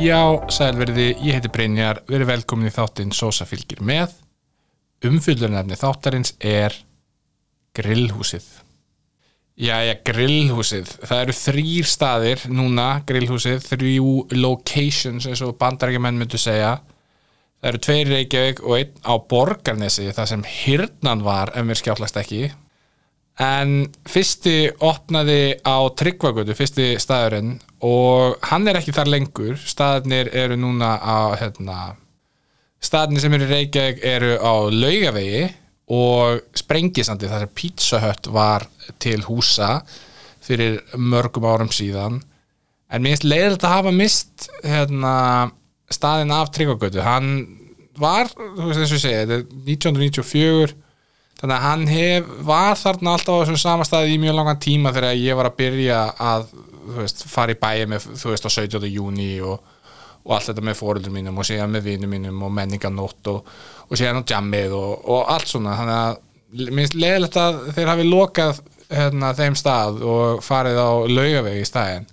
Já, sælverði, ég heiti Brynjar, verið velkomin í þáttinn Sosa fylgir með. Umfyllunarefni þáttarins er grillhúsið. Jæja, grillhúsið. Það eru þrýr staðir núna, grillhúsið, þrjú locations eins og bandarækjumenn myndu segja. Það eru tveir Reykjavík og einn á Borgarnesi, það sem hirnan var ef mér skjáttlast ekki. En fyrsti opnaði á Tryggvagötu, fyrsti staðurinn og hann er ekki þar lengur. Staðirnir eru núna á, hérna, staðirnir sem eru í Reykjavík eru á Laugavegi og Sprengisandi þar sem Pizza Hut var til húsa fyrir mörgum árum síðan en mér finnst leiðilegt að hafa mist hérna, staðin af Tryggvagötu hann var, þú veist eins og ég segi þetta er 1994 þannig að hann hef, var þarna alltaf á þessum sama staði í mjög langan tíma þegar ég var að byrja að veist, fara í bæi með, þú veist, á 17. júni og, og allt þetta með fóröldur mínum og síðan með vinum mínum og menninganótt og, og síðan á jammið og, og allt svona þannig að minnst leðilegt að þeir hafi lokað hérna, þeim stað og farið á laugavegi í staðin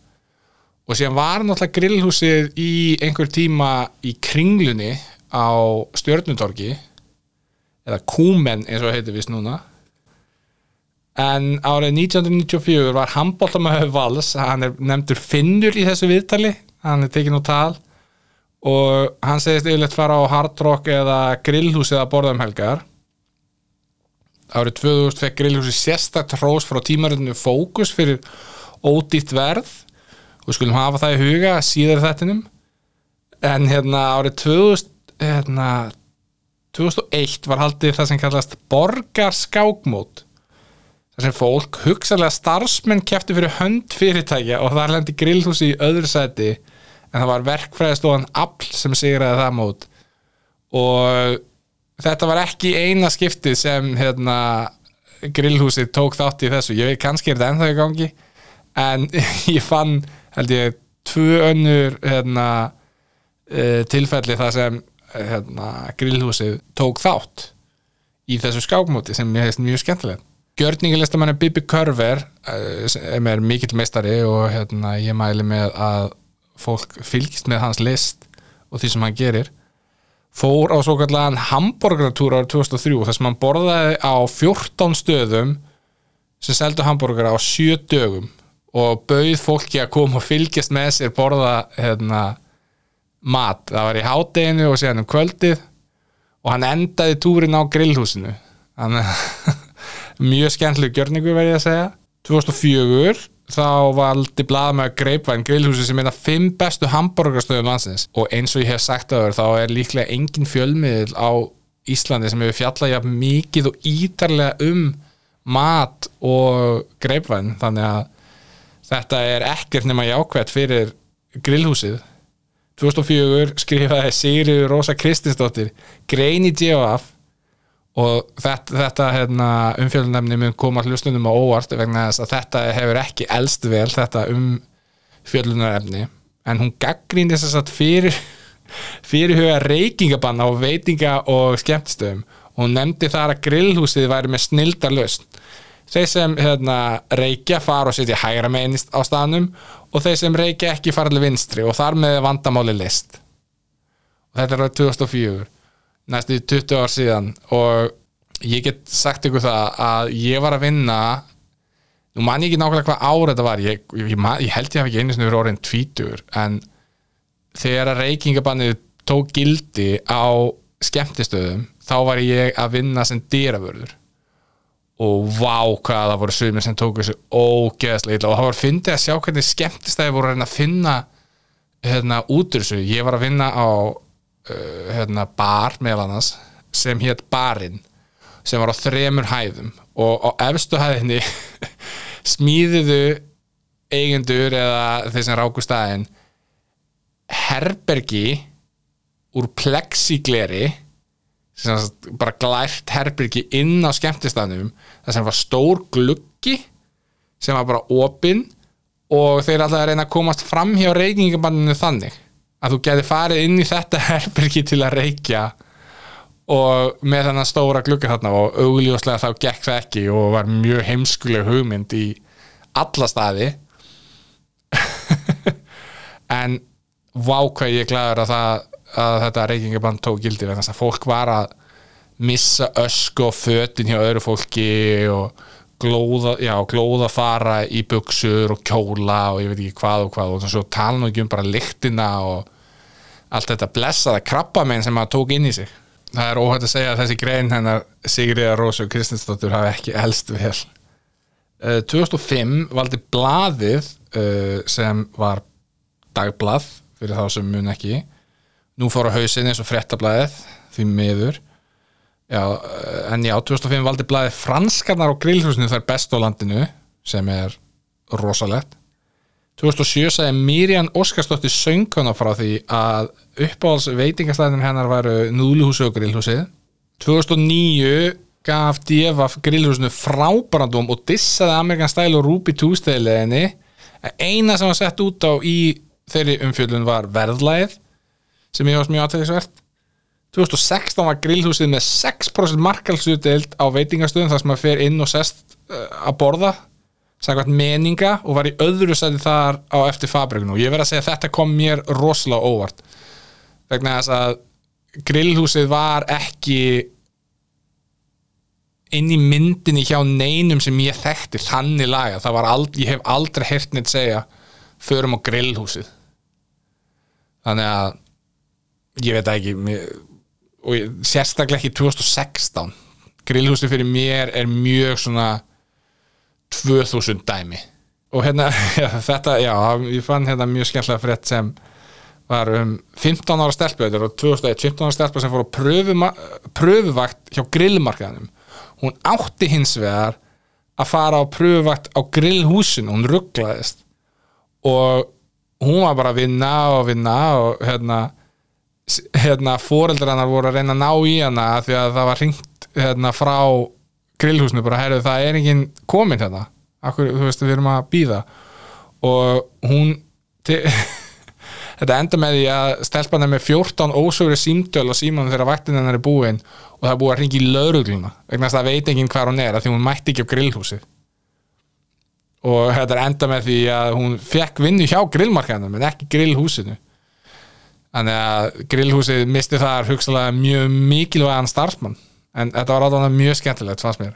og síðan var náttúrulega grillhúsið í einhver tíma í kringlunni á stjörnutorki eða Kúmen eins og heitir vist núna. En árið 1994 var handbóltamöðu vals hann er nefndur Finnur í þessu viðtali hann er tekinn úr tal. Og hann segist yfirleitt fara á Hard Rock eða grillhúsið að borða um árið 2000 fekk grillhúsið sérstakt hrós frá tímarinu Fókus fyrir ódýtt verð. Og við skulum hafa það í huga síðar þettinum en hérna árið 2000 hérna 2001 var haldið það sem kallast borgarskákmót. Þar sem fólk hugsalega starfsmenn kæfti fyrir hönd fyrirtækja og það lendi grillhúsi í öðru sæti en það var verkfræðistofan Apple sem sigraði það mót. Og þetta var ekki eina skiptið sem hérna, grillhúsið tók þátt í þessu. Ég veit kannski er þetta ennþá í gangi en ég fann held ég tvö önnur hérna, uh, tilfelli þar sem hérna, grillhúsið tók þátt í þessu skákmóti sem ég hefðist mjög skemmtilegt. Gjörningilistamæni Bibi Körver sem er mikill meistari og hérna, ég mæli með að fólk fylgist með hans list og því sem hann gerir fór á svo kallan hambúrgaratúr árið 2003 þar sem hann borðaði á 14 stöðum sem seldu hambúrgara á 7 dögum og bauð fólki að koma og fylgjast með sér borða hérna mat, það var í hádeginu og síðan um kvöldið og hann endaði túrin á grillhúsinu. Þannig mjög skemmtileg gjörningu verði ég að segja. 2004 þá valdi blaðmæður Greipvæn grillhúsi sem er það fimm bestu hambúrgarstöðum landsins. Og eins og ég hef sagt að þá er líklega engin fjölmiðil á Íslandi sem hefur fjallað mikið og ítarlega um mat og Greipvæn þannig að þetta er ekkert nema jákvæmt fyrir grillhúsið 2004 skrifaði Sigriður Rósa Kristinsdóttir grein í DFF og þetta, þetta hérna, umfjöldunefni mun koma hlustundum á óvart vegna þess að þetta hefur ekki elst vel þetta umfjöldunarefni en hún gaggrýndi þess að fyrir fyrirhuga reykingabanna á veitinga og skemmtistöðum. Og hún nefndi þar að grillhúsið væri með snildar löst þeir sem hérna, reykja fara og sitja hægra meðinist á staðnum og þeir sem reykja ekki fara til vinstri og þar með vandamáli list og þetta er á 2004 næstu 20 ár síðan og ég get sagt ykkur það að ég var að vinna nú man ég ekki nákvæmlega hvað ára þetta var ég, ég, ég, ég held ég hef ekki einu snur orðin tvítur en þegar að reykingabannið tók gildi á skemmtistöðum þá var ég að vinna sem dýravörður og vá hvað það voru sumir sem tóku þessu ógeðslega illa. Og það var fyndið að sjá hvernig skemmtistæði voru að reyna að finna hérna út úr þessu. Ég var að vinna á uh, hérna bar meðal annars sem hétt barinn sem var á þremur hæðum. Og á efstu hæðinni smíðuðu eigendur eða þeir sem ráku staðin herbergi úr plexigleri sagt bara glært herbyrgi inn á skemmtistafnum það sem var stór gluggi sem var bara opinn og þeir alltaf að reyna að komast fram hjá reykingabanninu þannig að þú geti farið inn í þetta herbyrgi til að reykja og með þennan stóra glugga þarna og augljóslega þá gekk það ekki og var mjög heimskuleg hugmynd í alla staði. En vá hvað ég glæður að, það, að þetta reykingaband tók gildi þess að fólk var að missa ösku og fötin hjá öðru fólki og glóða, já, glóða fara í buksur og kjóla og ég veit ekki hvað og hvað. Og svo tala nú ekki um bara lyktina og allt þetta blessaða krabbamenn sem maður tók inn í sig. Það er óhætt að segja að þessi grein hennar Sigriða Rósu Kristinsdóttur hafi ekki helst vel. Uh, 2005 valdi blaðið uh, sem var dagblað fyrir þá sem mun ekki nú fór á hausin eins og frettablaðið því miður. Já, uh, en já, 2005 valdi blaðið franskarnar á grillhúsinu þar best á landinu sem er rosalegt. 2007 sagði Mirjan Óskarsdóttir söngkona frá því að uppáhalds veitingastæðin hennar væru núluhúsi og grillhúsið. 2009 gaf Devaf grillhúsinu frábrandum og dissaði Amerikan Style og Ruby Tuesday leðinni eina sem var sett út á í þeirri umfjöldun var verðlæð sem ég varst mjög aðtækisvert 2016 var grillhúsið með 6% markalsutdeild á veitingastöðum þar sem maður fer inn og sest uh, að borða sagðvægt meninga og var í öðru sæti þar á eftir fabrikinu og ég verð að segja að þetta kom mér rosalega óvart. Vegna þess að grillhúsið var ekki inn í myndinni hjá neinum sem ég þekkti þannig laga, það var aldrei, ég hef aldrei heyrt neitt segja förum á grillhúsið. Þannig að ég veit ekki mér, og ég, sérstaklega ekki 2016 grillhúsið fyrir mér er mjög svona 2000 dæmi. Og hérna, já, þetta, já, ég fann hérna mjög skemmtilega frétt sem var um 15 ára stelpu þetta er á 2001, 15 ára stelpu sem fór á pröfuma, pröfuvakt hjá grillmarkaðanum hún átti hins vegar að fara á pröfuvakt á grillhúsinu, hún rugglaðist og hún var bara að vinna og vinna og hérna hérna fóreldrarnar voru að reyna að ná í hana því að það var ringt hérna frá grillhúsinu bara, herru það er enginn komin hérna. Akkur, þú veist við erum að býða og hún þetta enda með því að stelpan er með 14 ósögri símdöl og síman þegar vaktin hennar er búin og það er búið að ringi í laurugluna vegna þess að veit enginn hvað hún er að því hún mætti ekki á grillhúsið. Og þetta enda með því að hún fekk vinnu hjá grillmarkaðanum en ekki grillhúsinu þannig að grillhúsið misti þar hugsalega mjög mikilvægan starfsmann en þetta var átta mjög skemmtilegt fannst mér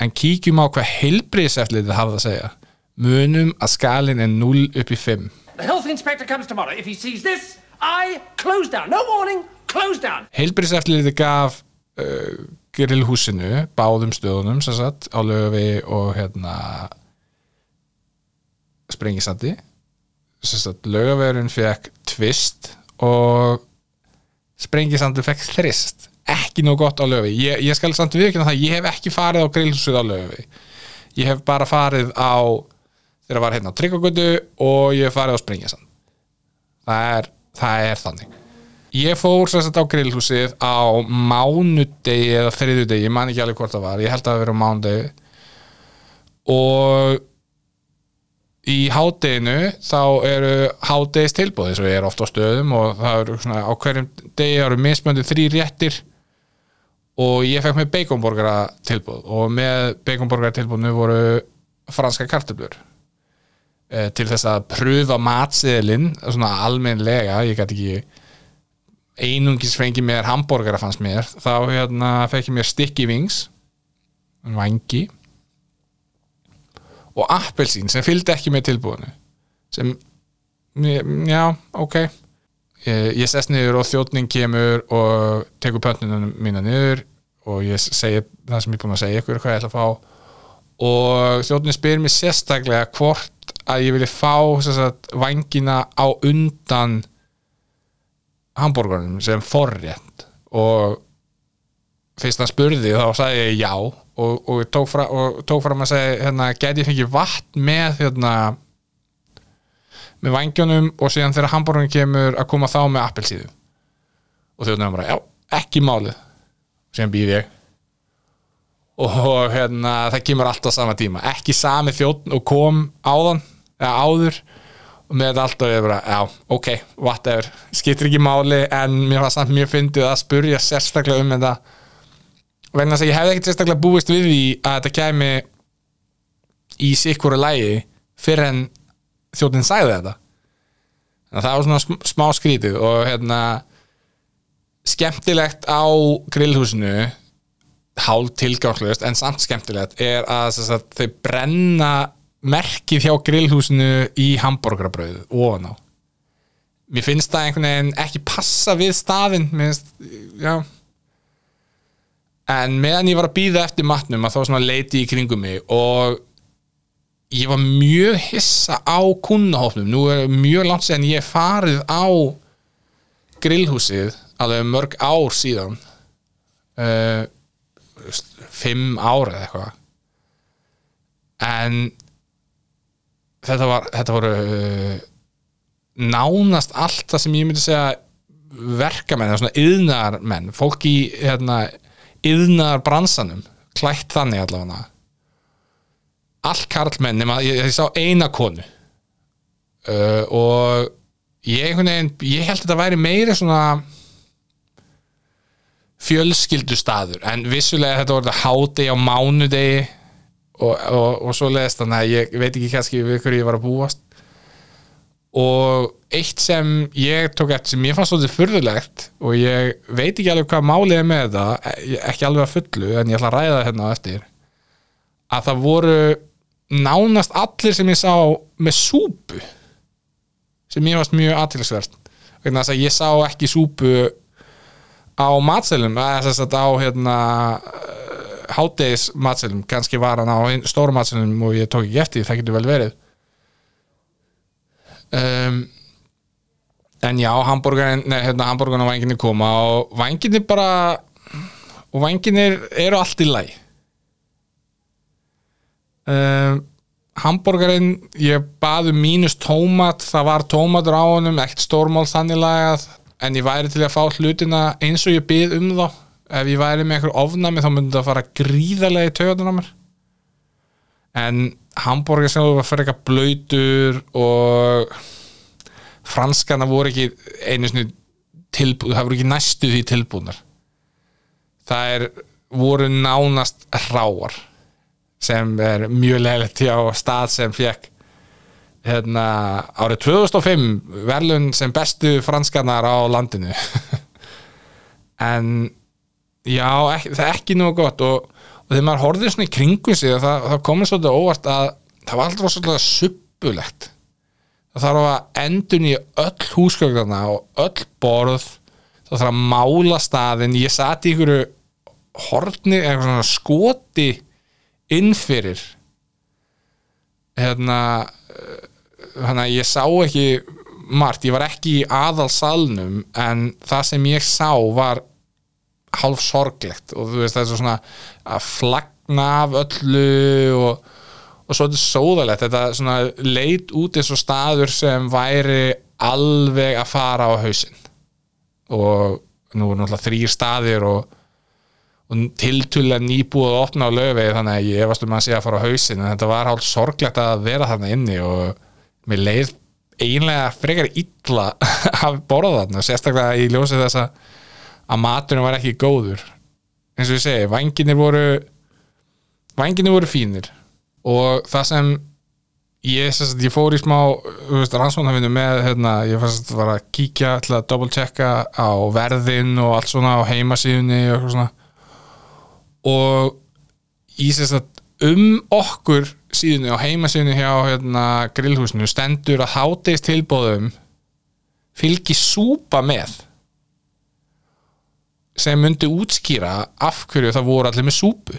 en kíkjum á hvað heilbriðseftlið þið hafði að segja munum að skalin er 0 upp í 5 The health inspector comes tomorrow. If he sees this, I close down. No warning, close down. heilbriðseftlið gaf uh, grillhúsinu báðum stöðunum sem sagt á löfi og hérna sagt lögaverun fekk tvist og sprengisandi fekk þrist. Ekki nóg gott á löfi ég, ég skal samt viðkynna það, ég hef ekki farið á grillhúsið á löfi ég hef bara farið á þegar var hérna á Tryggagötu og ég hef farið á Springasand það er, það er þannig. Ég fór sérst á grillhúsið á mánudegi eða þriðudegi, ég man ekki alveg hvort það var. Ég held að það vera á mánudegi. Og í hádeginu þá eru hádegis tilbúð eins og ég er ofta á stöðum og það eru svona á hverjum degi eru mismöndið þrý réttir og ég fekk með baconborgara tilbúð og með baconborgara tilbúðinu voru franska kartöflur e, til þess að pröfa matsiðlinn svona almennlega, ég gæti ekki einungis fengi mér hambúrgara fannst mér, þá hérna fekk ég mér sticky wings vangi og appelsín sem fylgdi ekki með tilbúðinu sem, já, ok. Ég, ég sest niður og þjóðning kemur og tekur pöntnunum mína niður og ég segi það sem ég er búin að segja ykkur hvað ég ætla að fá. Og þjóðning spyr mér sérstaklega hvort að ég vilja fá sagt, vangina á undan hambúrgarnum sem forrétt. Og fyrst hann spurði þá sagði ég já og, og tók, fra, og tók fram að segja hérna, get ég fengið vatn með hérna, með vangjónum og síðan þegar hambúrgarnum kemur að koma þá með appelsíðu og þjóðnum bara, já, ekki málið og síðan býð ég. Og hérna, það kemur alltaf sama tíma, ekki sami þjóðn og kom áðan, eða áður og með þetta alltaf ég bara, já, ok whatever, skiptir ekki máli en mér var samt mjög fyndið að spurja sérstaklega um þetta vegna þess að ég hefði ekkert sérstaklega búist við því að þetta kæmi í sikkuru lægi fyrir en þjóðin sæði þetta. Að það var svona sm- smá skrítið og hérna skemmtilegt á grillhúsinu hálf tilgangslöst en samt skemmtilegt er að, sagt, þau brenna merkið hjá grillhúsinu í hambúrgarabrauð ofan á. Mér finnst það einhvern veginn ekki passa við staðinn mér finnst, já en meðan ég var að býða eftir matnum að þá svona leiti í kringum mig og ég var mjög hissa á kunnahófnum nú er mjög langt séðan ég hef farið á grillhúsið alveg mörg ár síðan. Uh, fimm ára eða eitthvað. En þetta var þetta voru uh, nánast allt það sem ég myndi segja verkamenn, eða svona yðnarmenn fólk í hérna, yðnar bransanum, klætt þannig allavega. Allt karlmenn nema ég, ég sá eina konu. Uh, og ég, veginn, ég held að þetta væri meiri svona fjölskyldu staður en vissulega þetta voru þetta hádegi á mánudegi og, og, og svo leðist þannig að ég veit ekki kannski við hverju ég var að búast og eitt sem ég tók eftir sem ég fannst svolítið furðulegt og ég veit ekki alveg hvað málið er með þetta e- ekki alveg að fullu en ég ætla að ræða það hérna á eftir að það voru nánast allir sem ég sá með súpu sem ég varst mjög aðtilsvert vegna þess að ég sá ekki súpu á matselum eða þess að á hérna hátdeis matselum, kannski var hann á stóra matselum og ég tók ekki eftir það getur vel verið um, en já hambúrgarinn, nei, hérna hambúrgarinn og vanginni koma og vanginni bara og vanginir eru allt í læg um, hambúrgarinn ég baði mínus tómat það var tómatur á honum, ekkert stórmál þannig lagað, en ég væri til að fá hlutina eins og ég bið um þá. Ef ég væri með einhver ofnami þá myndi það fara gríðarlega í töðunar mér. En hambúrgar sem var fyrir eitthvað blöytur og franskana voru ekki einu sinni tilbúð, það voru ekki næstu því tilbúðnar það er voru nánast hráar sem er mjög leðilegt hjá stað sem fekk hérna, árið 2005 verðlun sem bestu franskanar á landinu. En já, ekki, það er ekki nú gott og, og þegar maður horfði svona í kringum sig það, það komið svolítið óvart að það var alltaf svolítið suppulegt það þarf að endun í öll húsgögðarna og öll borð. Það þarf að mála staðin ég sati í ykkur horni, eitthvað svona skoti innfyrir hérna þannig að ég sá ekki margt, ég var ekki í aðalsalnum en það sem ég sá var hálf sorglegt og þú veist það er svo svona að flagna af öllu og, og svo þetta er sóðalegt. Þetta svona leit út eins og staður sem væri alveg að fara á hausinn. Og nú er náttúrulega þrýr staðir og, og tiltulega nýbúið að opna á löfið þannig að ég efast um að sé að fara á hausinn en þetta var hálf sorglegt að vera þarna inni og mér leið eiginlega frekar illa að borða þarna sérstaklega í ljósið þess að að maturinn var ekki góður. Eins og ég segi, vanginir voru vanginir voru fínir. Og það sem ég, sem sagt, ég fór í smá rannsóknarfinu með hérna, ég fannst að að kíkja til að double checka á verðin og allt svona á heimasíðunni og svona. Og ég sem sagt um okkur síðunni á heimasíðunni hjá hérna, grillhúsinu stendur að háteist tilbóðum fylgi súpa með sem myndi útskýra af hverju það voru allir með súpu.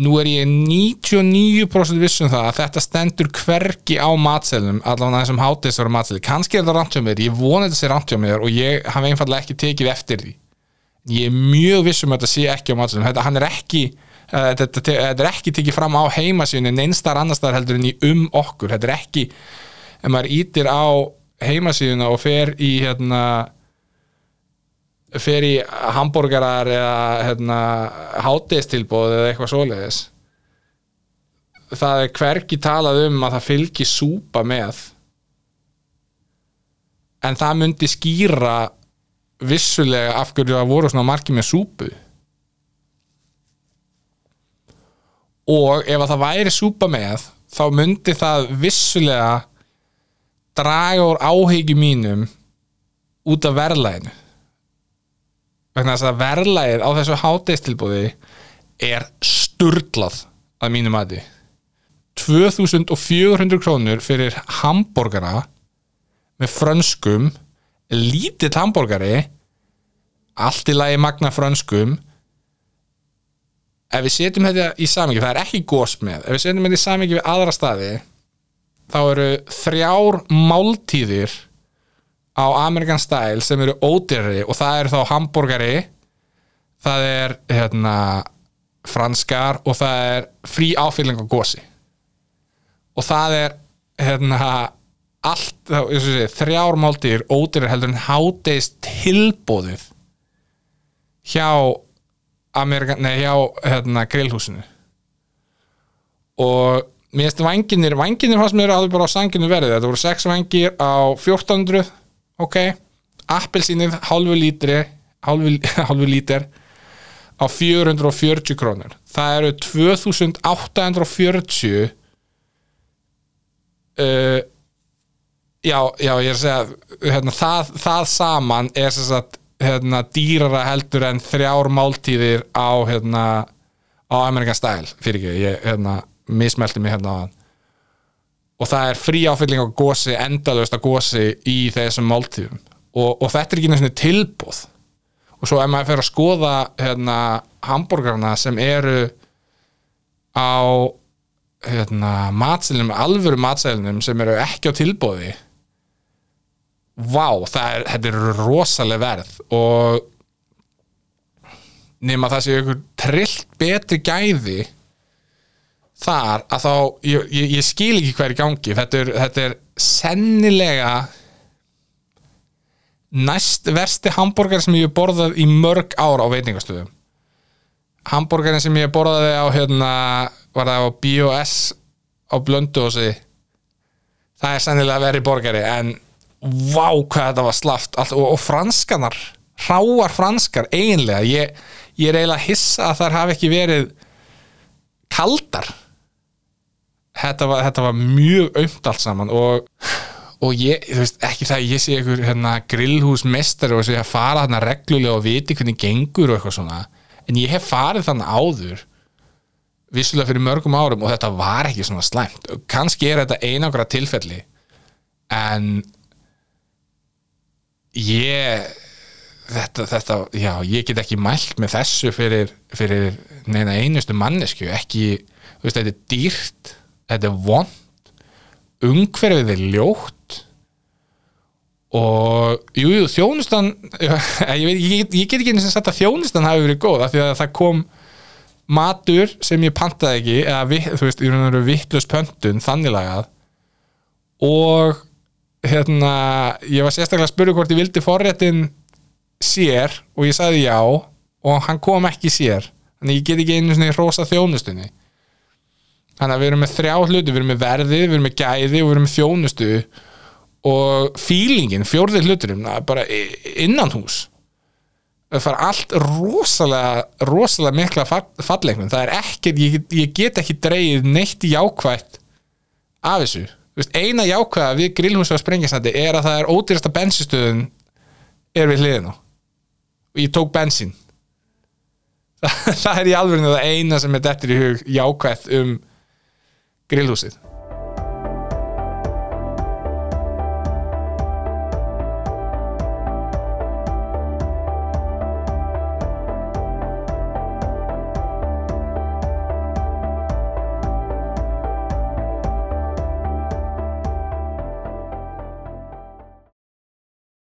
Nú er ég 99% vissum það að þetta stendur hvergi á matselum allavega þessum hátist var matselum kannski er hjá mér, ég vona þetta sé mér og ég hafa einfallega ekki tekið eftir því. Ég er mjög vissum að þetta sé ekki á matselum þetta, er ekki uh, þetta, þetta, er ekki tekið fram á heimasíðunni neinstar annarstaðar heldur en í um okkur. Þetta er ekki, ef maður ítir á heimasíðuna og fer í hérna fer í hambúrgarar eða hérna, hátegistilbóð eða eitthvað svoleiðis. Það er hvergi talað um að það fylgir súpa með. En það myndi skýra vissulega af hverju það voru svona margir með súpu. Og ef að það væri súpa með þá myndi það vissulega draga úr áhyggju mínum út af verðlæginu vegna þess að verðlægið á þessu háteistilbúði er sturlað að mínu mati. 2400 krónur fyrir hambúrgara með frönskum lítill hambúrgari allt í lagi magna frönskum. Ef við setjum þetta í samingi, það er ekki gos með ef við setjum þetta í samingi við aðra staði þá eru þrjár máltíðir á American Style sem eru ódýrari og það eru þá hambúrgari það er hérna franskar og það er frí áfylling á gósi og það er hérna allt, sé, þrjár máltíðir ódýrar heldur en háteist tilbóðið hjá Amerikan, nei, hjá hérna, grillhúsinu. Og mér finnst vanginir vanginir fannst mér áður bara á sanginu verið. Þetta voru 6 vangir á 1400 ok, appelsínið hálfu lítri hálfu lítir á 440 krónur. Það eru 2840 uh, já, já, ég er að segja hérna, það, það saman er sem sagt hérna, dýrara heldur en þrjár máltíðir á hérna, á American Style fyrir ekki, ég hérna, mismelti mig hérna á hann og það er frí áfylling á gósi endalöst á gósi í þessum máltíðum. Og, og þetta er ekki nefnir tilbúð og svo ef maður fer að skoða hérna, hambúrgarna sem eru á hérna, matselinum, alvöru matselinum sem eru ekki á tilbúði vá, er, þetta er rosaleg verð. Og nema það sé ykkur trillt betri gæði þar að þá ég, ég, ég skil ekki hver í gangi. Þetta er, þetta er sennilega næst versti hambúrgar sem ég hef borðað í mörg ár á veitingastöðum. Hambúrgarin sem ég hef borðaði á hérna, var það á BOS á Blöndósi það er sennilega verið borgari en vá hvað þetta var slaft. Allt, og, og franskanar, hráar franskar eiginlega, ég, ég er eiginlega hissa að þar hafi ekki verið kaldar þetta var, þetta var mjög aumt allt saman og, og ég, þú veist, ekki það að ég sé einhver hérna, grillhúsmestari og sé að fara þarna reglulega og viti hvernig gengur og eitthvað svona, en ég hef farið þannig áður vissulega fyrir mörgum árum og þetta var ekki svona slæmt. Kannski er þetta einangra tilfelli en ég þetta, þetta, já, ég get ekki mælt með þessu fyrir, fyrir neina einustu mannesku ekki, þú veist, þetta er dýrt þetta er vond umhverfið er ljótt. Og jú, jú, þjónustan ég, veit, ég, ég get ekki eins og sagt að þjónustan hafi verið góð af því að það kom matur sem ég pantaði ekki eða vi, þú veist, í raun og veru vittlust pöntun þannig lagað. Og hérna, ég var sérstaklega að spyrja hvort ég vildi forréttin sér og ég sagði já og hann kom ekki sér. Þannig ég get ekki einu svona í rosa þjónustunni þannig að við erum með þrjá hluti við erum með verði, við erum með gæði og við erum með þjónustu og fílingin, fjórði hluturum bara innan hús. Það fara allt rosalega rosalega mikla fallegnum það er ekkert, ég, ég get ekki dreigið neitt jákvætt af þessu. Veist, eina jákvæða við grillhús og sprengjastandi er að það er ódýrasta bensinstöðun er við hliðina og ég tók bensin það, er í alveg það eina sem er dettur í hug jákvæð um grillhúsið